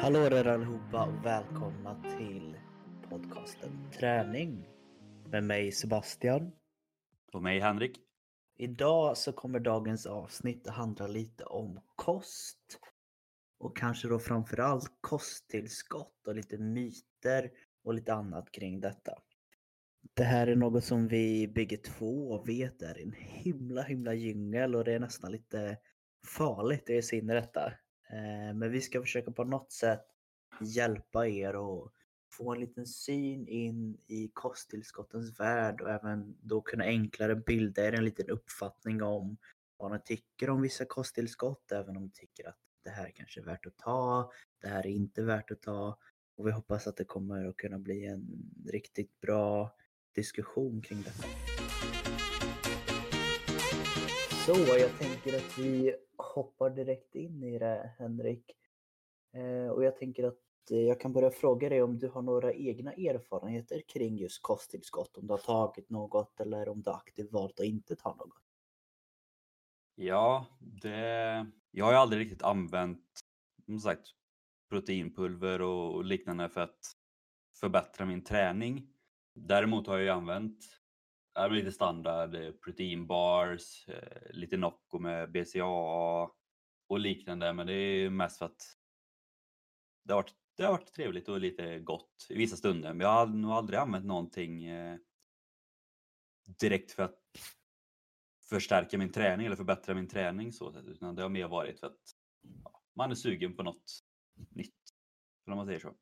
Hallå där allihopa och välkomna till podcasten Träning med mig Sebastian. Och mig Henrik. Idag så kommer dagens avsnitt att handla lite om kost och kanske då framförallt kosttillskott och lite myter och lite annat kring detta. Det här är något som vi bägge två vet är en himla himla djungel och det är nästan lite farligt i detta. Eh, Eh, men vi ska försöka på något sätt hjälpa er och få en liten syn in i kosttillskottens värld och även då kunna enklare bilda er en liten uppfattning om vad ni tycker om vissa kosttillskott, även om ni tycker att det här kanske är värt att ta, det här är inte värt att ta. Och vi hoppas att det kommer att kunna bli en riktigt bra diskussion kring detta. Så jag tänker att vi hoppar direkt in i det Henrik. Eh, och jag tänker att eh, jag kan börja fråga dig om du har några egna erfarenheter kring just kosttillskott. Om du har tagit något eller om du aktivt valt att inte ta något. Ja, det... jag har ju aldrig riktigt använt som sagt, proteinpulver och liknande för att förbättra min träning. Däremot har jag ju använt är lite standard eh, proteinbars, eh, lite Nocco med BCAA och liknande. Men det är mest för att det har varit, det har varit trevligt och lite gott i vissa stunder. Men jag har nog aldrig använt någonting eh, direkt för att förstärka min träning eller förbättra min träning så utan det har mer varit för att ja, man är sugen på något nytt. Om man säger så.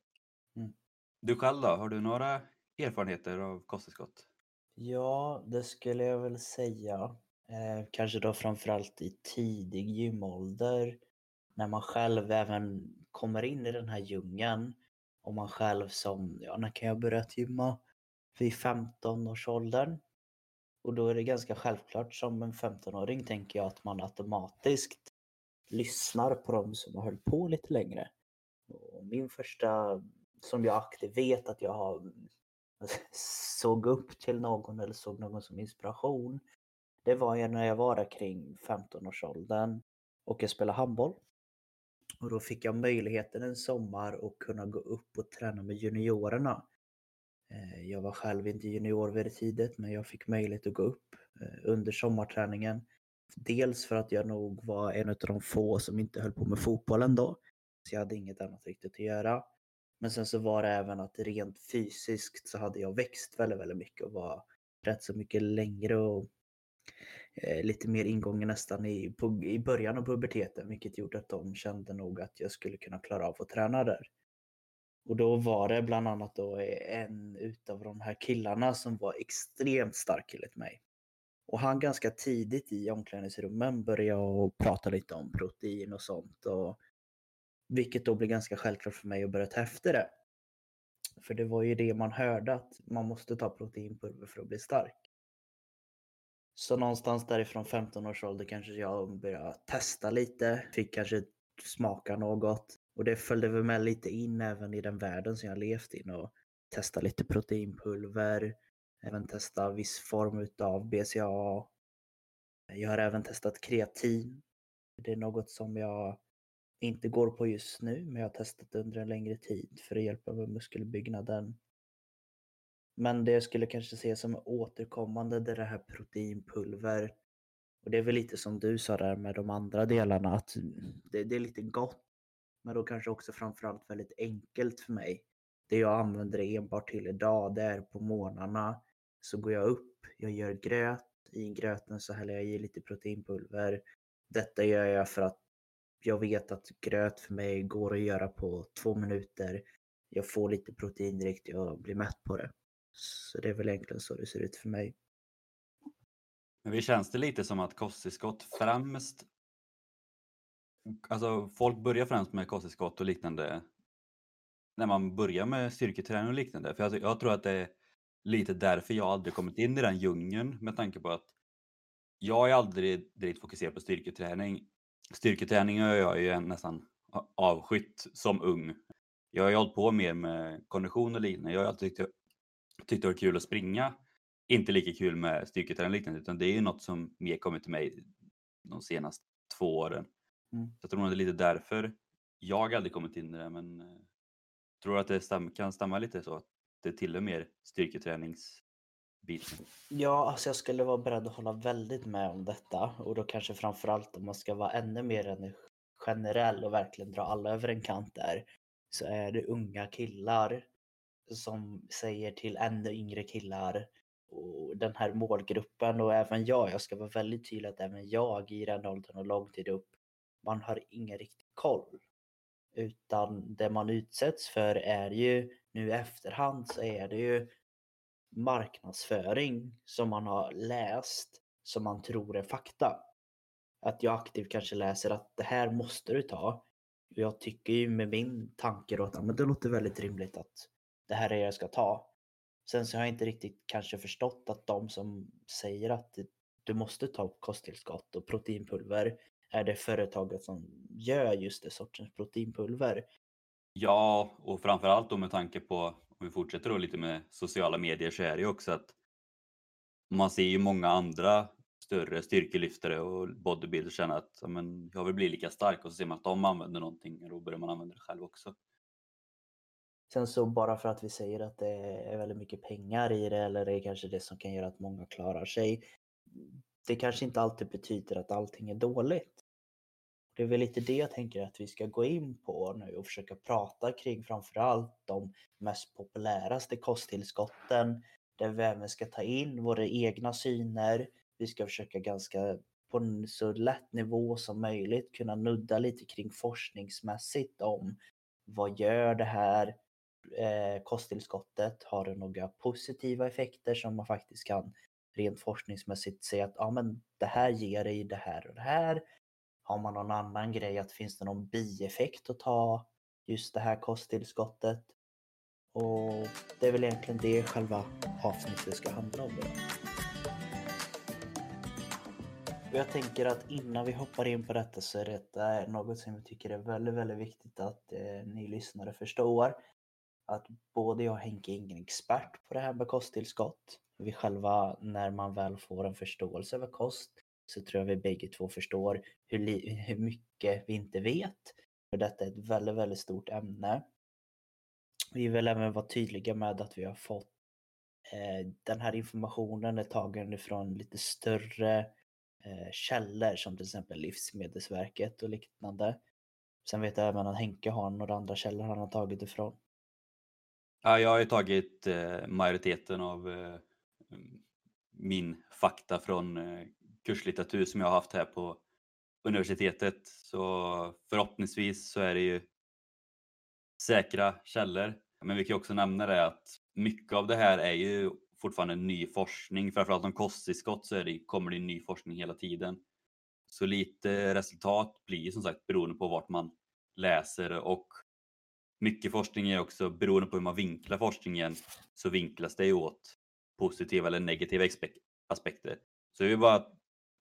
Mm. Du själv då? Har du några erfarenheter av kosttillskott? Ja, det skulle jag väl säga. Eh, kanske då framförallt i tidig gymålder. När man själv även kommer in i den här djungeln. Och man själv som, ja när kan jag börja gymma? Vid 15-årsåldern. Och då är det ganska självklart som en 15-åring tänker jag att man automatiskt lyssnar på dem som har hållit på lite längre. Och min första, som jag aktivt vet att jag har såg upp till någon eller såg någon som inspiration. Det var ju när jag var där kring 15-årsåldern och jag spelade handboll. Och då fick jag möjligheten en sommar att kunna gå upp och träna med juniorerna. Eh, jag var själv inte junior vid det tidigt men jag fick möjlighet att gå upp eh, under sommarträningen. Dels för att jag nog var en av de få som inte höll på med fotbollen då. Så jag hade inget annat riktigt att göra. Men sen så var det även att rent fysiskt så hade jag växt väldigt, väldigt mycket och var rätt så mycket längre och eh, lite mer ingången nästan i, på, i början av puberteten vilket gjorde att de kände nog att jag skulle kunna klara av att träna där. Och då var det bland annat då en utav de här killarna som var extremt stark enligt mig. Och han ganska tidigt i omklädningsrummen började prata lite om protein och sånt. Och vilket då blir ganska självklart för mig att börja ta efter det. För det var ju det man hörde att man måste ta proteinpulver för att bli stark. Så någonstans därifrån 15 års ålder kanske jag började testa lite, fick kanske smaka något. Och det följde väl med lite in även i den världen som jag levt i och testa lite proteinpulver, även testa viss form utav BCAA. Jag har även testat kreatin. Det är något som jag inte går på just nu, men jag har testat under en längre tid för att hjälpa med muskelbyggnaden. Men det jag skulle kanske se som återkommande det är det här proteinpulver. Och det är väl lite som du sa där med de andra delarna, att det, det är lite gott. Men då kanske också framförallt väldigt enkelt för mig. Det jag använder det enbart till idag, det är på morgnarna så går jag upp, jag gör gröt. I gröten så häller jag i lite proteinpulver. Detta gör jag för att jag vet att gröt för mig går att göra på två minuter. Jag får lite protein direkt, jag blir mätt på det. Så det är väl egentligen så det ser ut för mig. Men vi känns det lite som att kosttillskott främst Alltså folk börjar främst med kosttillskott och liknande när man börjar med styrketräning och liknande. För jag, jag tror att det är lite därför jag aldrig kommit in i den djungeln med tanke på att jag är aldrig direkt fokuserad på styrketräning styrketräning har jag ju nästan avskytt som ung. Jag har ju hållit på mer med kondition och liknande. Jag har alltid tyckt, tyckt det var kul att springa. Inte lika kul med styrketräning och liknande, utan det är ju något som mer kommit till mig de senaste två åren. Mm. Så jag tror nog det är lite därför Jag aldrig kommit in i det, men eh, tror att det kan stämma lite så att det tillhör mer styrketräningsbiten? Ja, alltså jag skulle vara beredd att hålla väldigt med om detta och då kanske framförallt om man ska vara ännu mer generell och verkligen dra alla över en kant där så är det unga killar som säger till ännu yngre killar och den här målgruppen och även jag, jag ska vara väldigt tydlig att även jag i den åldern och lång tid upp, man har ingen riktig koll. Utan det man utsätts för är ju nu i efterhand så är det ju marknadsföring som man har läst som man tror är fakta. Att jag aktivt kanske läser att det här måste du ta. Jag tycker ju med min tanke då att men det låter väldigt rimligt att det här är det jag ska ta. Sen så har jag inte riktigt kanske förstått att de som säger att du måste ta kosttillskott och proteinpulver är det företaget som gör just det sortens proteinpulver. Ja, och framförallt då med tanke på, om vi fortsätter då lite med sociala medier, så är det ju också att man ser ju många andra större styrkelyftare och bodybuilders känna att ja, men, jag vill bli lika stark och så ser man att de använder någonting och då börjar man använda det själv också. Sen så bara för att vi säger att det är väldigt mycket pengar i det eller det är kanske det som kan göra att många klarar sig. Det kanske inte alltid betyder att allting är dåligt. Det är väl lite det jag tänker att vi ska gå in på nu och försöka prata kring framförallt de mest populäraste kosttillskotten där vi även ska ta in våra egna syner. Vi ska försöka ganska på en så lätt nivå som möjligt kunna nudda lite kring forskningsmässigt om vad gör det här eh, kosttillskottet? Har det några positiva effekter som man faktiskt kan rent forskningsmässigt se att ja, men det här ger dig det här och det här. Har man någon annan grej att finns det någon bieffekt att ta just det här kosttillskottet? Och det är väl egentligen det själva avsnittet ska handla om idag. Och jag tänker att innan vi hoppar in på detta så är detta något som jag tycker är väldigt, väldigt viktigt att eh, ni lyssnare förstår att både jag och Henke är ingen expert på det här med kosttillskott. Vi själva, när man väl får en förståelse över kost, så tror jag vi bägge två förstår hur, hur mycket vi inte vet. För detta är ett väldigt, väldigt stort ämne. Vi vill även vara tydliga med att vi har fått eh, den här informationen är tagen ifrån lite större eh, källor som till exempel Livsmedelsverket och liknande. Sen vet jag även att Henke har några andra källor han har tagit ifrån. Ja, jag har ju tagit eh, majoriteten av eh, mm, min fakta från eh, kurslitteratur som jag har haft här på universitetet. Så förhoppningsvis så är det ju säkra källor. Men vi kan också nämna det att mycket av det här är ju fortfarande ny forskning. Framförallt om kosttillskott så är det, kommer det ny forskning hela tiden. Så lite resultat blir som sagt beroende på vart man läser och mycket forskning är också beroende på hur man vinklar forskningen så vinklas det ju åt positiva eller negativa aspekter. Så vi vill bara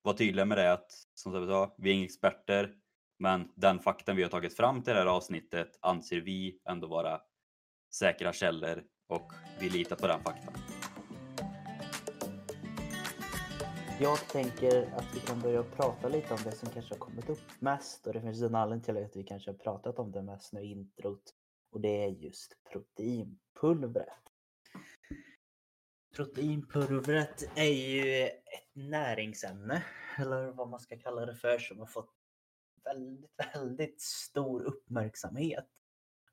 vara tydliga med det att som jag sa, vi är inga experter, men den faktan vi har tagit fram till det här avsnittet anser vi ändå vara säkra källor och vi litar på den faktan. Jag tänker att vi kan börja prata lite om det som kanske har kommit upp mest och det finns en anledning till att vi kanske har pratat om det mest nu i introt och det är just proteinpulvret. Proteinpulvret är ju ett näringsämne, eller vad man ska kalla det för, som har fått väldigt, väldigt stor uppmärksamhet.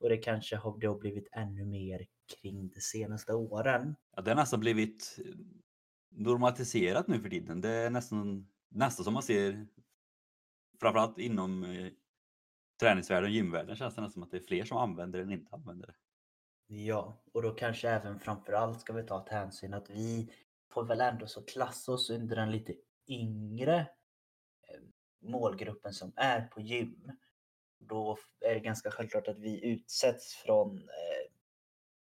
Och det kanske har då blivit ännu mer kring de senaste åren. Ja, det har nästan blivit eh, normatiserat nu för tiden. Det är nästan, nästan som man ser framförallt inom eh, träningsvärlden och gymvärlden känns det nästan som att det är fler som använder det än inte använder det. Ja, och då kanske även framförallt ska vi ta ett hänsyn att vi får väl ändå så klassa oss under den lite yngre eh, målgruppen som är på gym. Då är det ganska självklart att vi utsätts från eh,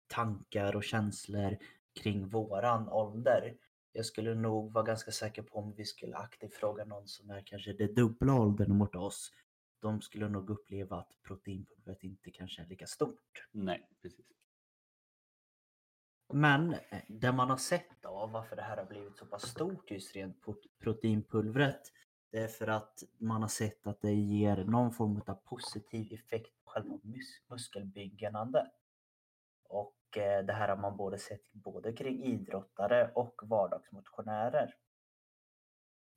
tankar och känslor kring våran ålder. Jag skulle nog vara ganska säker på om vi skulle aktivt fråga någon som är kanske det dubbla åldern mot oss de skulle nog uppleva att proteinpulvret inte kanske är lika stort. Nej, precis. Men eh, det man har sett av varför det här har blivit så pass stort just rent proteinpulvret det är för att man har sett att det ger någon form av positiv effekt på själva mus muskelbyggandet. Och eh, det här har man både sett både kring idrottare och vardagsmotionärer.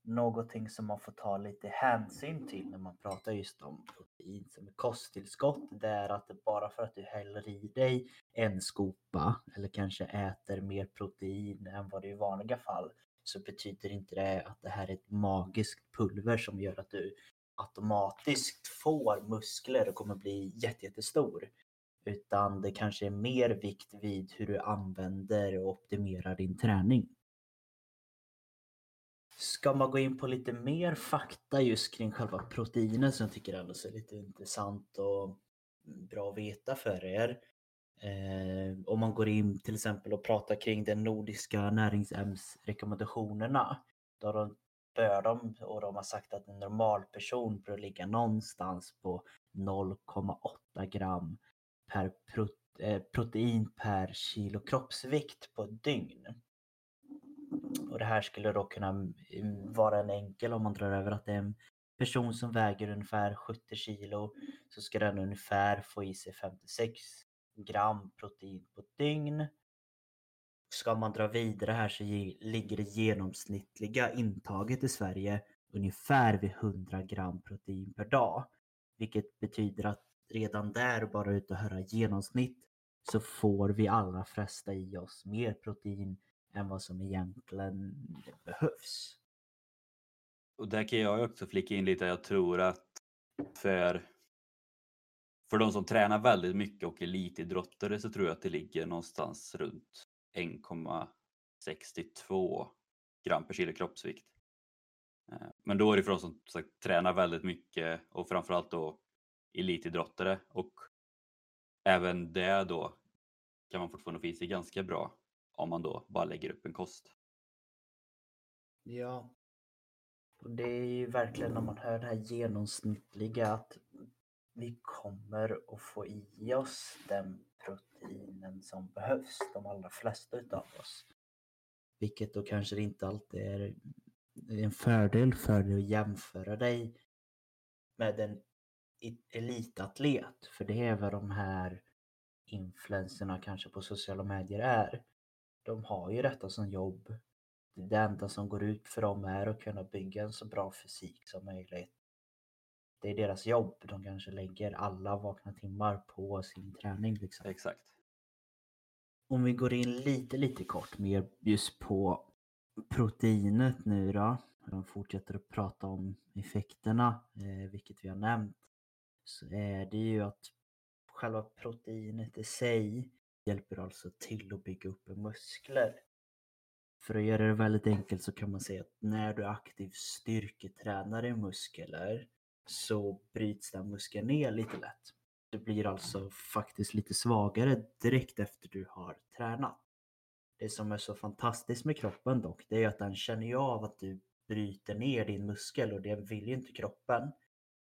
Någonting som man får ta lite hänsyn till när man pratar just om protein som är kosttillskott, det är att bara för att du häller i dig en skopa eller kanske äter mer protein än vad du i vanliga fall så betyder inte det att det här är ett magiskt pulver som gör att du automatiskt får muskler och kommer bli jättestor. Utan det kanske är mer vikt vid hur du använder och optimerar din träning. Ska man gå in på lite mer fakta just kring själva proteinet som jag tycker ändå är lite intressant och bra att veta för er. Eh, om man går in till exempel och pratar kring den nordiska näringsämnesrekommendationerna. Då de, bör de, och de har sagt att en normalperson bör ligga någonstans på 0,8 gram per eh, protein per kilo kroppsvikt på ett dygn. Och det här skulle då kunna mm, vara en enkel om man drar över att det är en person som väger ungefär 70 kilo så ska den ungefär få i sig 56 gram protein på ett dygn. Ska man dra vidare här så ligger det genomsnittliga intaget i Sverige ungefär vid 100 gram protein per dag. Vilket betyder att redan där, bara ut och höra genomsnitt, så får vi allra flesta i oss mer protein än vad som egentligen behövs. Och där kan jag också flika in lite, jag tror att för, för de som tränar väldigt mycket och elitidrottare så tror jag att det ligger någonstans runt 1,62 gram per kilo kroppsvikt. Eh, men då är det för de som sagt, tränar väldigt mycket och framförallt då elitidrottare och även det då kan man fortfarande få i sig ganska bra om man då bara lägger upp en kost. Ja. Och det är ju verkligen när man hör det här genomsnittliga att vi kommer att få i oss den proteinen som behövs, de allra flesta utav oss. Vilket då kanske inte alltid är en fördel för dig att jämföra dig med en elitatlet. För det är vad de här influenserna kanske på sociala medier är. De har ju detta som jobb. Det enda som går ut för dem är att kunna bygga en så bra fysik som möjligt. Det är deras jobb. De kanske lägger alla vakna timmar på sin träning. Liksom. Exakt. Om vi går in lite, lite kort mer just på proteinet nu då. De fortsätter att prata om effekterna, eh, vilket vi har nämnt. Så är det ju att själva proteinet i sig hjälper alltså till att bygga upp muskler. För att göra det väldigt enkelt så kan man säga att när du aktivt styrketränar i muskler så bryts den muskeln ner lite lätt. Du blir alltså faktiskt lite svagare direkt efter du har tränat. Det som är så fantastiskt med kroppen dock, det är att den känner ju av att du bryter ner din muskel och det vill ju inte kroppen.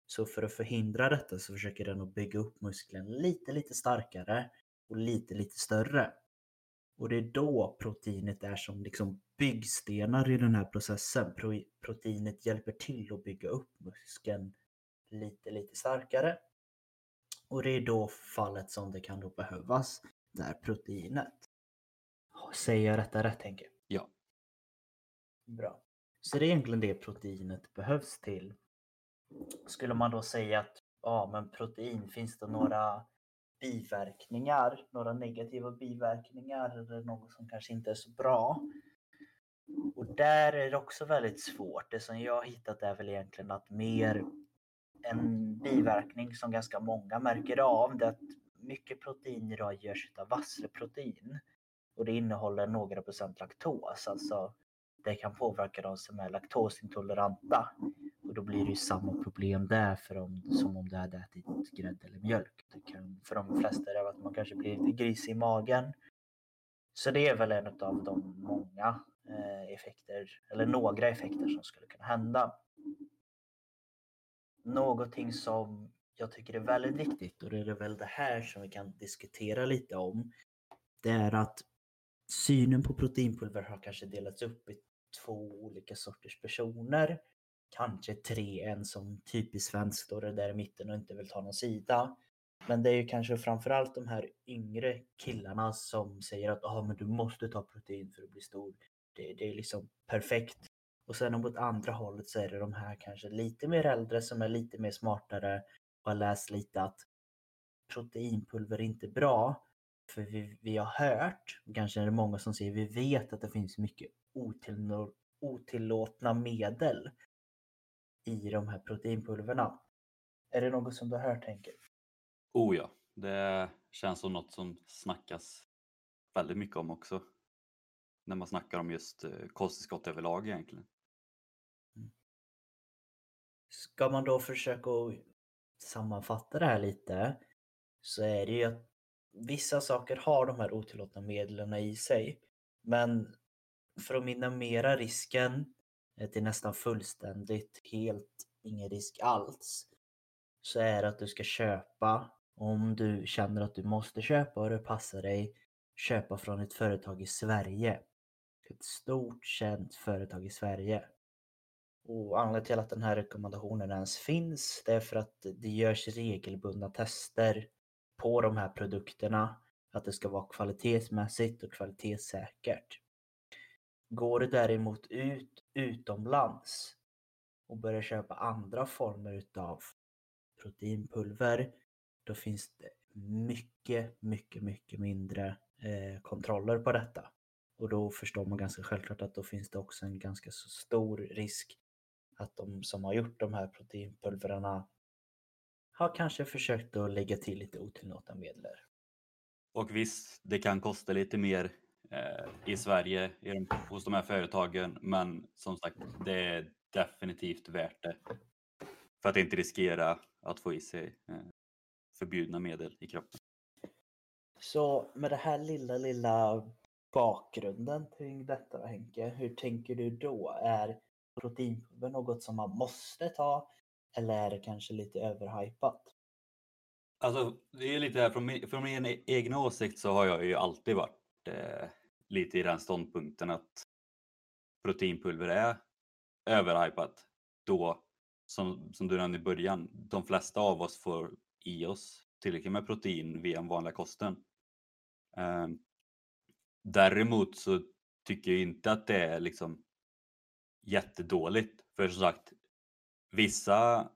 Så för att förhindra detta så försöker den att bygga upp muskeln lite, lite starkare och lite, lite större. Och det är då proteinet är som liksom byggstenar i den här processen. Pro proteinet hjälper till att bygga upp muskeln lite, lite starkare. Och det är då fallet som det kan då behövas, där proteinet. Säger jag detta rätt tänker Ja. Bra. Så det är egentligen det proteinet behövs till. Skulle man då säga att ja, men protein, finns det några biverkningar, några negativa biverkningar eller något som kanske inte är så bra. Och där är det också väldigt svårt. Det som jag har hittat är väl egentligen att mer en biverkning som ganska många märker av det är att mycket protein idag görs av vassleprotein. Och det innehåller några procent laktos, alltså det kan påverka de som är laktosintoleranta. Och då blir det ju samma problem där för om, som om du hade ätit grädde eller mjölk. Det kan, för de flesta är det att man kanske blir lite grisig i magen. Så det är väl en av de många eh, effekter, eller några effekter som skulle kunna hända. Någonting som jag tycker är väldigt viktigt och det är väl det här som vi kan diskutera lite om. Det är att synen på proteinpulver har kanske delats upp i två olika sorters personer. Kanske tre, en som typiskt svensk står där i mitten och inte vill ta någon sida. Men det är ju kanske framförallt de här yngre killarna som säger att ah, men du måste ta protein för att bli stor. Det, det är liksom perfekt. Och sen åt andra hållet så är det de här kanske lite mer äldre som är lite mer smartare och har läst lite att proteinpulver är inte bra. För vi, vi har hört, kanske är det många som säger, vi vet att det finns mycket otillåtna medel i de här proteinpulverna. Är det något som du har hört Henke? Oh ja, det känns som något som snackas väldigt mycket om också. När man snackar om just eh, kosttillskott överlag egentligen. Mm. Ska man då försöka sammanfatta det här lite så är det ju att vissa saker har de här otillåtna medlen i sig. Men för att minimera risken eh, till nästan fullständigt helt ingen risk alls så är det att du ska köpa om du känner att du måste köpa och det passar dig köpa från ett företag i Sverige. Ett stort känt företag i Sverige. Och anledningen till att den här rekommendationen ens finns det är för att det görs regelbundna tester på de här produkterna. Att det ska vara kvalitetsmässigt och kvalitetssäkert. Går du däremot ut utomlands och börjar köpa andra former utav proteinpulver, då finns det mycket, mycket, mycket mindre eh, kontroller på detta. Och då förstår man ganska självklart att då finns det också en ganska så stor risk att de som har gjort de här proteinpulverna har kanske försökt att lägga till lite otillåtna medel. Och visst, det kan kosta lite mer eh, i Sverige i de, hos de här företagen, men som sagt, det är definitivt värt det. För att inte riskera att få i sig eh, förbjudna medel i kroppen. Så med det här lilla, lilla bakgrunden kring detta Henke, hur tänker du då? Är proteinpulver något som man måste ta eller är det kanske lite överhypat? Alltså, det är lite här, från min, från min egna åsikt så har jag ju alltid varit eh, lite i den ståndpunkten att proteinpulver är överhypat då, som, som du nämnde i början, de flesta av oss får i oss tillräckligt med protein via den vanliga kosten. Eh, däremot så tycker jag inte att det är liksom jättedåligt. För som sagt, vissa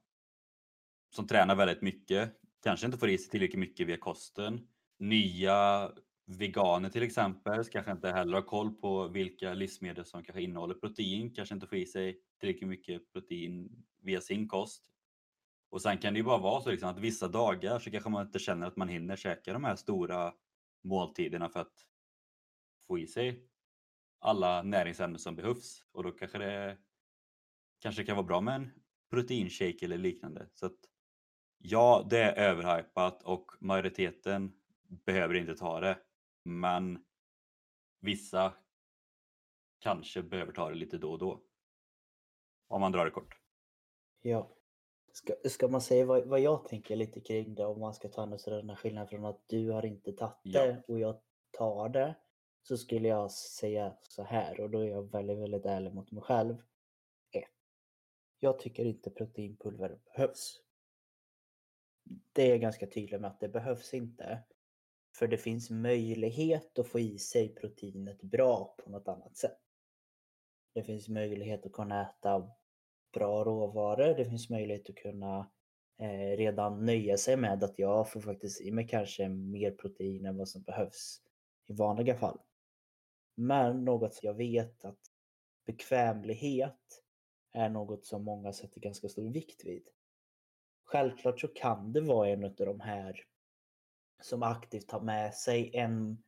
som tränar väldigt mycket kanske inte får i sig tillräckligt mycket via kosten. Nya veganer till exempel kanske inte heller har koll på vilka livsmedel som kanske innehåller protein, kanske inte får i sig tillräckligt mycket protein via sin kost. Och sen kan det ju bara vara så liksom att vissa dagar så kanske man inte känner att man hinner käka de här stora måltiderna för att få i sig alla näringsämnen som behövs och då kanske det kanske kan vara bra med en proteinshake eller liknande. Så att, ja, det är överhypat och majoriteten behöver inte ta det. Men vissa kanske behöver ta det lite då och då. Om man drar det kort. Ja. Ska, ska man säga vad, vad jag tänker lite kring det om man ska ta den här skillnaden från att du har inte tagit det ja. och jag tar det. Så skulle jag säga så här och då är jag väldigt, väldigt ärlig mot mig själv. Jag tycker inte proteinpulver behövs. Det är jag ganska tydlig med att det behövs inte. För det finns möjlighet att få i sig proteinet bra på något annat sätt. Det finns möjlighet att kunna äta bra råvaror. Det finns möjlighet att kunna eh, redan nöja sig med att jag får faktiskt i mig kanske mer protein än vad som behövs i vanliga fall. Men något som jag vet att bekvämlighet är något som många sätter ganska stor vikt vid. Självklart så kan det vara en av de här som aktivt tar med sig en,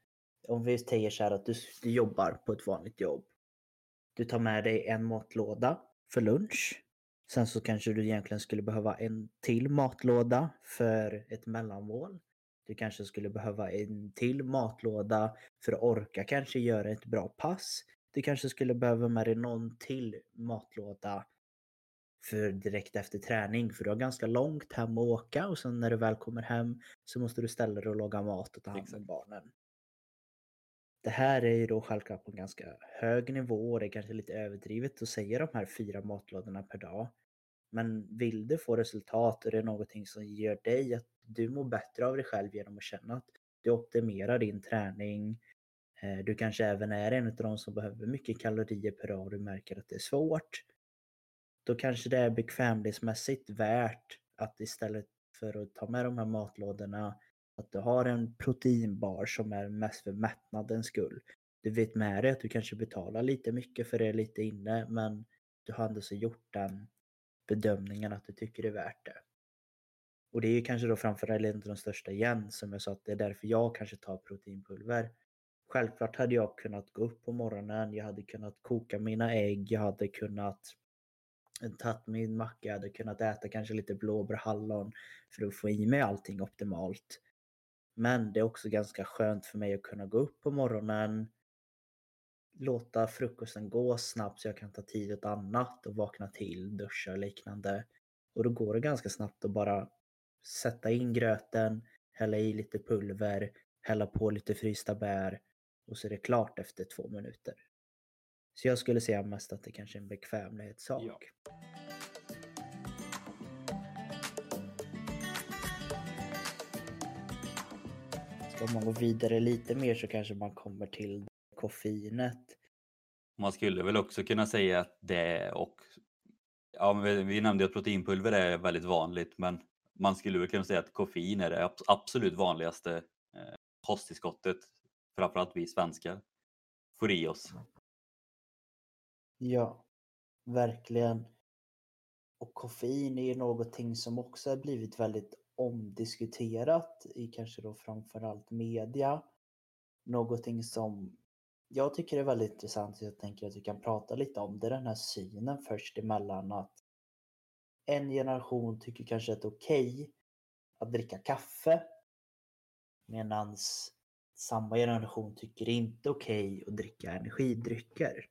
om vi säger så här att du, du jobbar på ett vanligt jobb. Du tar med dig en matlåda för lunch. Sen så kanske du egentligen skulle behöva en till matlåda för ett mellanmål. Du kanske skulle behöva en till matlåda för att orka kanske göra ett bra pass. Du kanske skulle behöva med dig någon till matlåda för direkt efter träning för du har ganska långt hem att åka och sen när du väl kommer hem så måste du ställa dig och laga mat och ta hand om barnen. Det här är ju då självklart på en ganska hög nivå och det är kanske lite överdrivet att säga de här fyra matlådorna per dag. Men vill du få resultat och det är någonting som gör dig att du mår bättre av dig själv genom att känna att du optimerar din träning. Eh, du kanske även är en av de som behöver mycket kalorier per dag och du märker att det är svårt. Då kanske det är bekvämlighetsmässigt värt att istället för att ta med de här matlådorna att du har en proteinbar som är mest för mättnadens skull. Du vet med dig att du kanske betalar lite mycket för det lite inne men du har ändå så gjort den bedömningen att du tycker det är värt det. Och det är ju kanske då framförallt inte de största igen som jag sa att det är därför jag kanske tar proteinpulver. Självklart hade jag kunnat gå upp på morgonen, jag hade kunnat koka mina ägg, jag hade kunnat eh, tagit min macka, jag hade kunnat äta kanske lite blåbär, hallon för att få i mig allting optimalt. Men det är också ganska skönt för mig att kunna gå upp på morgonen, låta frukosten gå snabbt så jag kan ta tid åt annat och vakna till, duscha och liknande. Och då går det ganska snabbt att bara sätta in gröten, hälla i lite pulver, hälla på lite frysta bär och så är det klart efter två minuter. Så jag skulle säga mest att det kanske är en bekvämlighetssak. Ja. Ska man gå vidare lite mer så kanske man kommer till koffeinet. Man skulle väl också kunna säga att det och ja, vi, vi nämnde att proteinpulver är väldigt vanligt, men man skulle väl kunna säga att koffein är det absolut vanligaste eh, kosttillskottet, framförallt vi svenskar, får i oss. Mm. Ja, verkligen. Och koffein är ju någonting som också har blivit väldigt omdiskuterat i kanske då framförallt media. Någonting som jag tycker är väldigt intressant, och jag tänker att vi kan prata lite om det, den här synen först emellan att en generation tycker kanske att det är okej okay att dricka kaffe medans samma generation tycker det inte okej okay att dricka energidrycker.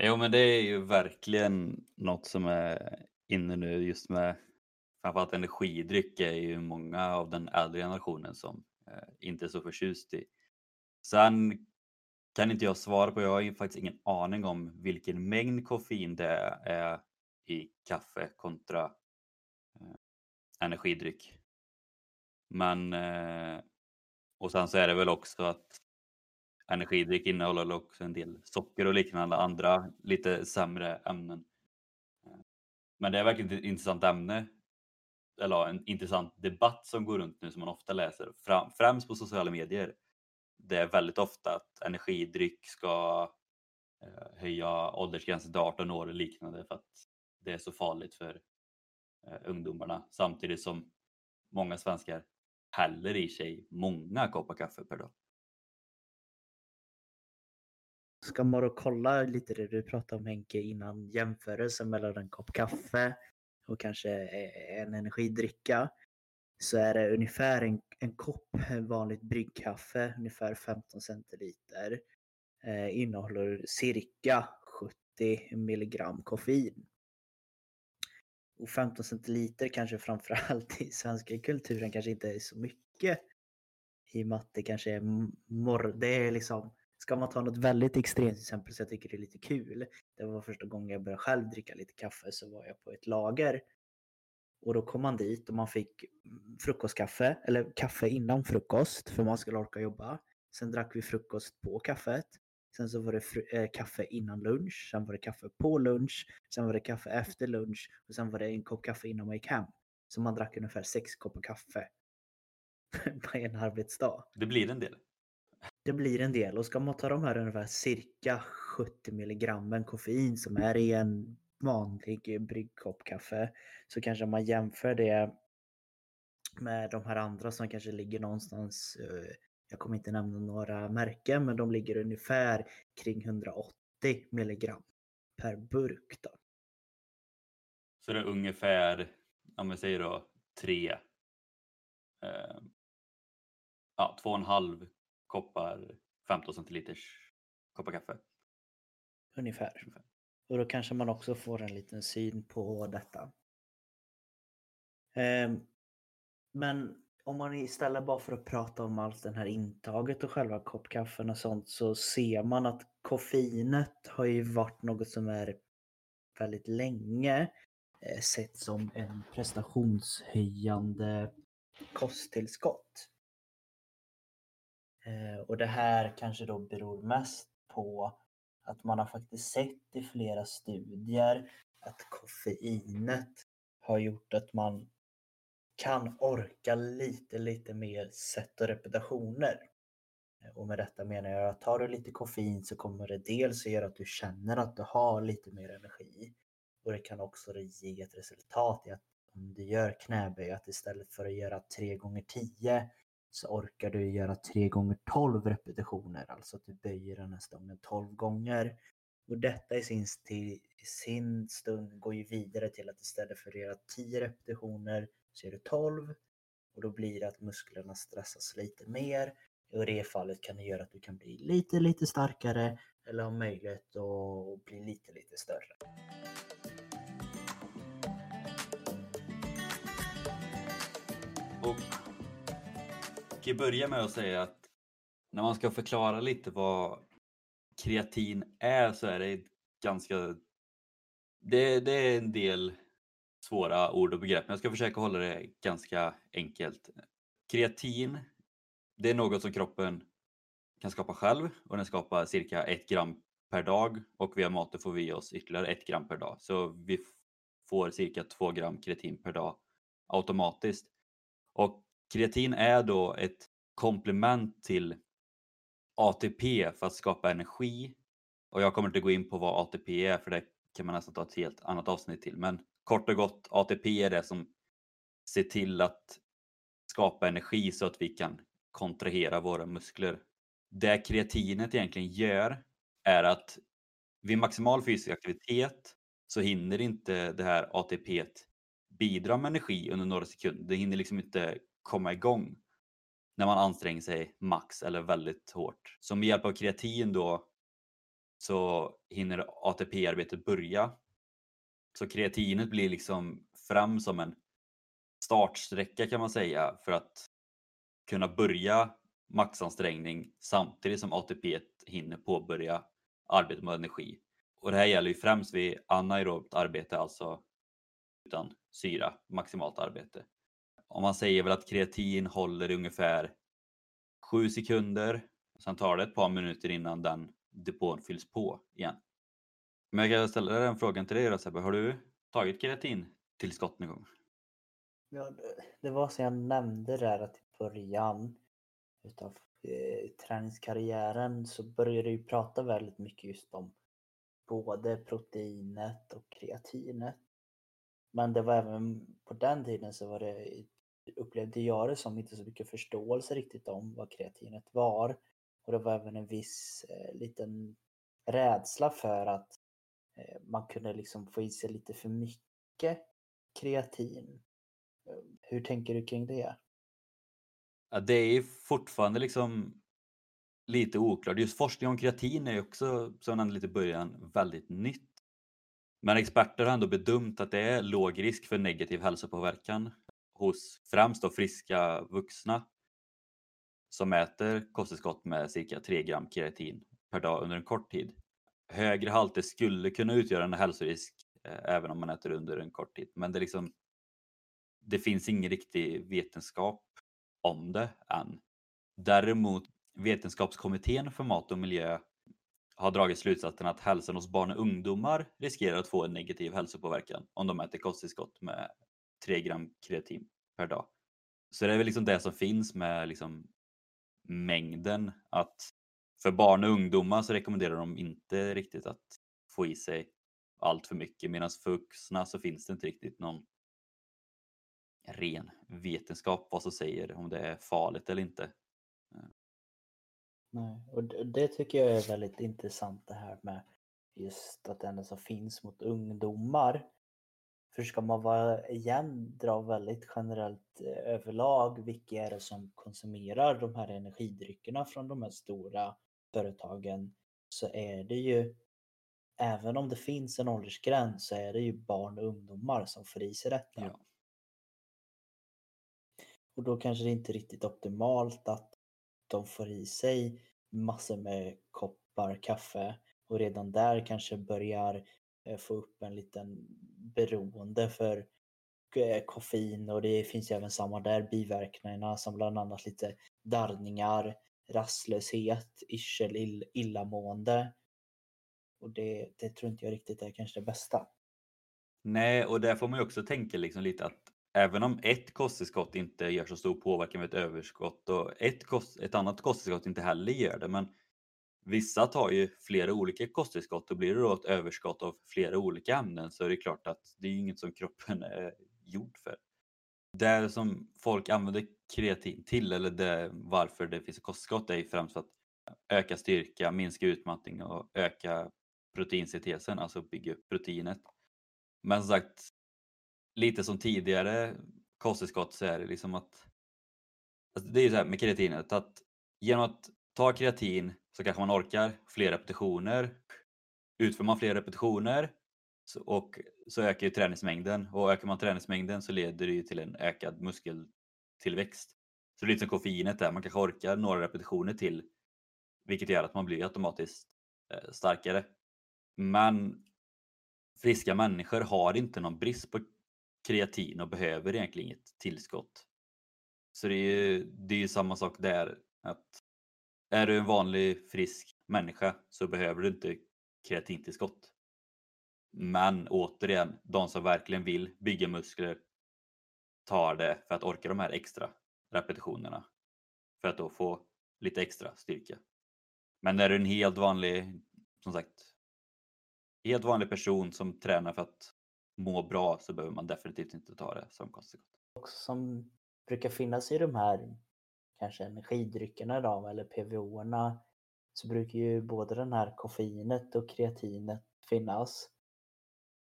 Jo men det är ju verkligen något som är inne nu just med framförallt energidryck är ju många av den äldre generationen som eh, inte är så förtjust i. Sen kan inte jag svara på, jag har ju faktiskt ingen aning om vilken mängd koffein det är i kaffe kontra eh, energidryck. Men eh, och sen så är det väl också att energidryck innehåller också en del socker och liknande andra lite sämre ämnen. Men det är verkligen ett intressant ämne. Eller en intressant debatt som går runt nu som man ofta läser, främst på sociala medier. Det är väldigt ofta att energidryck ska eh, höja åldersgränsen till 18 år och liknande för att det är så farligt för eh, ungdomarna samtidigt som många svenskar häller i sig många koppar kaffe per dag. Ska man då kolla lite det du pratade om Henke innan jämförelsen mellan en kopp kaffe och kanske eh, en energidricka så är det ungefär en, en kopp vanligt bryggkaffe, ungefär 15 centiliter, eh, innehåller cirka 70 milligram koffein. Och 15 centiliter kanske framförallt i svenska kulturen kanske inte är så mycket. I och med att det kanske är mor det är liksom Ska man ta något väldigt extremt exempel så jag tycker det är lite kul. Det var första gången jag började själv dricka lite kaffe så var jag på ett lager. Och då kom man dit och man fick frukostkaffe, eller kaffe innan frukost för man skulle orka jobba. Sen drack vi frukost på kaffet. Sen så var det äh, kaffe innan lunch, sen var det kaffe på lunch, sen var det kaffe efter lunch och sen var det en kopp kaffe innan man gick hem. Så man drack ungefär sex koppar kaffe på en arbetsdag. Det blir en del. Det blir en del och ska man ta de här ungefär cirka 70 milligrammen koffein som är i en vanlig bryggkopp kaffe så kanske man jämför det med de här andra som kanske ligger någonstans, eh, jag kommer inte nämna några märken, men de ligger ungefär kring 180 milligram per burk. Då. Så det är ungefär, om vi säger då tre, eh, ja, två och en halv koppar 15 centiliters koppar kaffe. Ungefär. Ungefär. Och då kanske man också får en liten syn på detta. Ehm, men om man istället bara för att prata om allt det här intaget och själva koppkaffen och sånt så ser man att koffeinet har ju varit något som är väldigt länge eh, sett som en prestationshöjande kosttillskott. Eh, och det här kanske då beror mest på att man har faktiskt sett i flera studier att koffeinet har gjort att man kan orka lite, lite mer sätt och repetitioner. Eh, och med detta menar jag att tar du lite koffein så kommer det dels att göra att du känner att du har lite mer energi. Och det kan också ge ett resultat i att om du gör knäböj att istället för att göra 3 gånger 10 så orkar du göra 3 gånger 12 repetitioner. Alltså att du böjer den här stången 12 gånger. Och detta i sin, i sin stund går ju vidare till att istället för att göra 10 repetitioner så är det 12. Och då blir det att musklerna stressas lite mer och i det fallet kan det göra att du kan bli lite, lite starkare eller ha möjlighet att bli lite, lite större. Och jag kan börja med att säga att när man ska förklara lite vad kreatin är så är det ganska... Det, det är en del svåra ord och begrepp men jag ska försöka hålla det ganska enkelt. Kreatin det är något som kroppen kan skapa själv och den skapar cirka ett gram per dag och via maten får vi oss ytterligare ett gram per dag. Så vi får cirka två gram kreatin per dag automatiskt. Och kreatin är då ett komplement till ATP för att skapa energi. Och jag kommer inte gå in på vad ATP är för det kan man nästan ta ett helt annat avsnitt till. Men kort och gott, ATP är det som ser till att skapa energi så att vi kan kontrahera våra muskler. Det kreatinet egentligen gör är att vid maximal fysisk aktivitet så hinner inte det här ATP bidra med energi under några sekunder. Det hinner liksom inte komma igång när man anstränger sig max eller väldigt hårt. Så med hjälp av kreatin då så hinner ATP-arbetet börja. Så kreatinet blir liksom fram som en startsträcka kan man säga för att kunna börja maxansträngning samtidigt som ATP hinner påbörja arbetet med energi. Och det här gäller ju främst vid anaerobt arbete, alltså utan syra, maximalt arbete. Om man säger väl att kreatin håller i ungefär 7 sekunder, sen tar det ett par minuter innan den depån fylls på igen. Men jag kan ställa den frågan till dig då Sebbe, har du tagit kreatintillskott någon gång? Ja, det var som jag nämnde där att i början utav eh, träningskarriären så började vi prata väldigt mycket just om både proteinet och kreatinet. Men det var även på den tiden så var det, upplevde jag det som inte så mycket förståelse riktigt om vad kreatinet var. Och det var även en viss eh, liten rädsla för att Eh, man kunde liksom få i sig lite för mycket kreatin. Eh, hur tänker du kring det? Ja, det är fortfarande liksom lite oklart. Just forskning om kreatin är ju också, som jag nämnde lite i början, väldigt nytt. Men experter har ändå bedömt att det är låg risk för negativ hälsopåverkan hos främst då friska vuxna som äter kosttillskott med cirka 3 gram kreatin per dag under en kort tid. Högre halter skulle kunna utgöra en hälsorisk eh, även om man äter under en kort tid. Men det, liksom, det finns ingen riktig vetenskap om det än. Däremot Vetenskapskommittén för mat och miljö har dragit slutsatsen att hälsan hos barn och ungdomar riskerar att få en negativ hälsopåverkan om de äter kosttillskott med 3 gram kreatin per dag. Så det är väl liksom det som finns med liksom mängden att för barn och ungdomar så rekommenderar de inte riktigt att få i sig allt för mycket medan för vuxna så finns det inte riktigt någon ren vetenskap vad som säger om det är farligt eller inte. Nej, och det tycker jag är väldigt intressant det här med just att det enda som finns mot ungdomar. För ska man vara igen dra väldigt generellt eh, överlag, vilka är det som konsumerar de här energidryckerna från de här stora företagen så är det ju även om det finns en åldersgräns så är det ju barn och ungdomar som får i sig detta. Ja. Och då kanske det inte är riktigt optimalt att de får i sig massor med koppar kaffe och redan där kanske börjar eh, få upp en liten beroende för eh, koffein och det finns ju även samma där biverkningarna som bland annat lite darrningar, rastlöshet, yrsel, ill illamående. Och det, det tror inte jag riktigt är kanske det bästa. Nej, och där får man ju också tänka liksom lite att även om ett kosttillskott inte gör så stor påverkan med ett överskott och ett, kost, ett annat kosttillskott inte heller gör det, men vissa tar ju flera olika kosttillskott och blir det då ett överskott av flera olika ämnen så är det klart att det är inget som kroppen är gjord för. Det som folk använder kreatin till eller det, varför det finns kosttillskott är främst för att öka styrka, minska utmattning och öka proteinsyntesen, alltså bygga upp proteinet. Men som sagt, lite som tidigare kosttillskott så är det liksom att alltså det är ju så här med kreatinet att genom att ta kreatin så kanske man orkar fler repetitioner. Utför man fler repetitioner så, och så ökar ju träningsmängden och ökar man träningsmängden så leder det ju till en ökad muskel muskeltillväxt. Så det är lite som koffeinet där, man kanske orkar några repetitioner till vilket gör att man blir automatiskt eh, starkare. Men friska människor har inte någon brist på kreatin och behöver egentligen inget tillskott. Så det är ju, det är ju samma sak där. att Är du en vanlig frisk människa så behöver du inte kreatintillskott. Men återigen, de som verkligen vill bygga muskler tar det för att orka de här extra repetitionerna. För att då få lite extra styrka. Men är du en helt vanlig, som sagt, helt vanlig person som tränar för att må bra så behöver man definitivt inte ta det som kosttillskott. Och som brukar finnas i de här kanske energidryckerna då, eller PVO-erna så brukar ju både den här koffeinet och kreatinet finnas.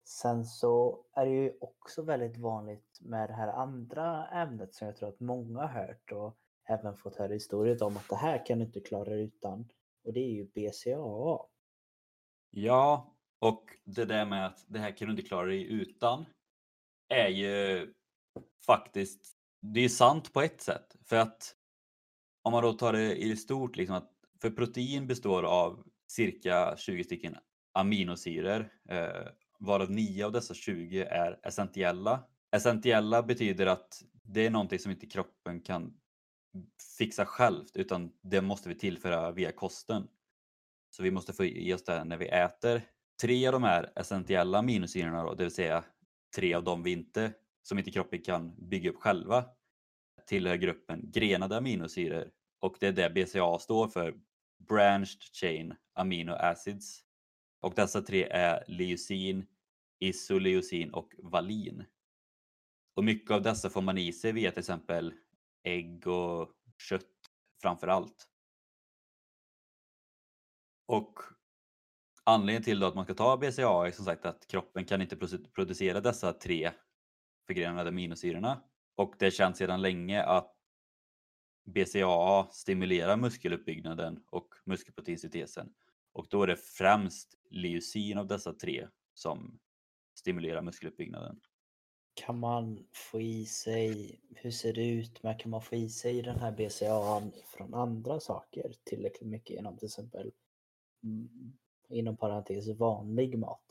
Sen så är det ju också väldigt vanligt med det här andra ämnet som jag tror att många har hört och även fått höra historier om att det här kan du inte klara utan. Och det är ju BCAA. Ja, och det där med att det här kan du inte klara dig utan är ju faktiskt, det är sant på ett sätt. För att om man då tar det i det stort, liksom att för protein består av cirka 20 stycken aminosyror, eh, varav 9 av dessa 20 är essentiella. Essentiella betyder att det är någonting som inte kroppen kan fixa självt utan det måste vi tillföra via kosten. Så vi måste få i oss det när vi äter. Tre av de här essentiella aminosyrorna, då, det vill säga tre av dem vi inte, som inte kroppen kan bygga upp själva, tillhör gruppen grenade aminosyror och det är det BCA står för, Branched Chain Amino Acids. Och dessa tre är leucin, isoleucin och valin. Och mycket av dessa får man i sig via till exempel ägg och kött framför allt. Och anledningen till att man ska ta BCA är som sagt att kroppen kan inte producera dessa tre förgrenade aminosyrorna. Och det känns sedan länge att BCAA stimulerar muskeluppbyggnaden och muskelproteinsyntesen. Och då är det främst leucin av dessa tre som stimulerar muskeluppbyggnaden. Kan man få i sig, hur ser det ut med, kan man få i sig den här BCAA från andra saker tillräckligt mycket genom till exempel mm, inom parentes vanlig mat?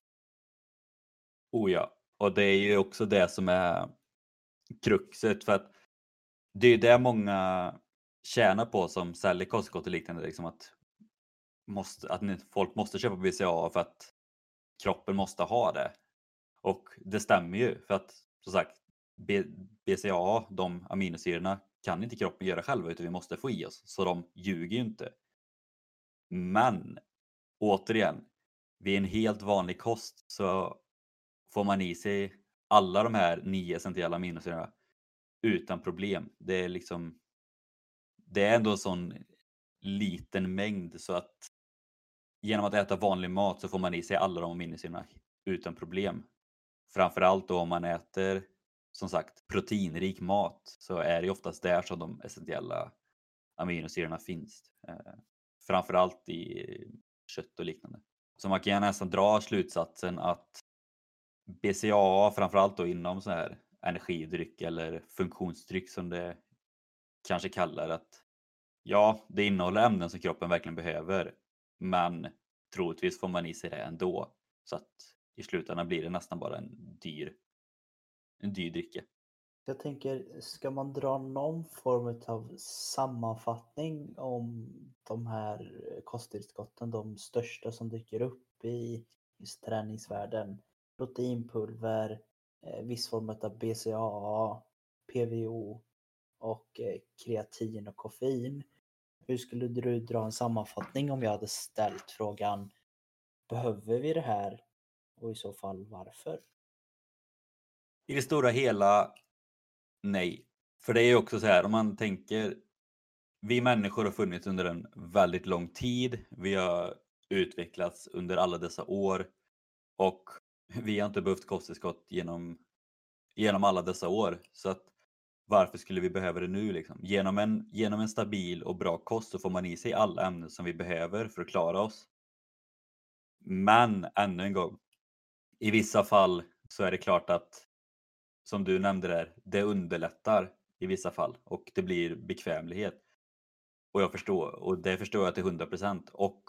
Oh ja, och det är ju också det som är kruxet för att det är det många tjänar på som säljer kosttillskott och liknande. Liksom att, måste, att folk måste köpa BCA för att kroppen måste ha det. Och det stämmer ju för att som sagt BCA, de aminosyrorna, kan inte kroppen göra själva utan vi måste få i oss. Så de ljuger ju inte. Men återigen, vid en helt vanlig kost så får man i sig alla de här nio essentiella aminosyrorna utan problem. Det är liksom det är ändå en sån liten mängd så att genom att äta vanlig mat så får man i sig alla de aminosyrorna utan problem. Framförallt då om man äter som sagt proteinrik mat så är det oftast där som de essentiella aminosyrorna finns. Eh, framförallt i kött och liknande. Så man kan nästan dra slutsatsen att BCAA framförallt då inom så här energidryck eller funktionsdryck som det kanske kallar att ja, det innehåller ämnen som kroppen verkligen behöver men troligtvis får man i sig det ändå. Så att i slutändan blir det nästan bara en dyr, en dyr dricka. Jag tänker, ska man dra någon form av sammanfattning om de här kosttillskotten, de största som dyker upp i just träningsvärlden? Proteinpulver, eh, viss form av BCAA, PVO och eh, kreatin och koffein. Hur skulle du dra en sammanfattning om jag hade ställt frågan Behöver vi det här? Och i så fall varför? I det stora hela nej. För det är ju också så här om man tänker vi människor har funnits under en väldigt lång tid. Vi har utvecklats under alla dessa år och vi har inte behövt kosttillskott genom, genom alla dessa år. Så att varför skulle vi behöva det nu? Liksom? Genom, en, genom en stabil och bra kost så får man i sig alla ämnen som vi behöver för att klara oss. Men ännu en gång, i vissa fall så är det klart att som du nämnde där, det underlättar i vissa fall och det blir bekvämlighet. Och jag förstår, och det förstår jag till 100% och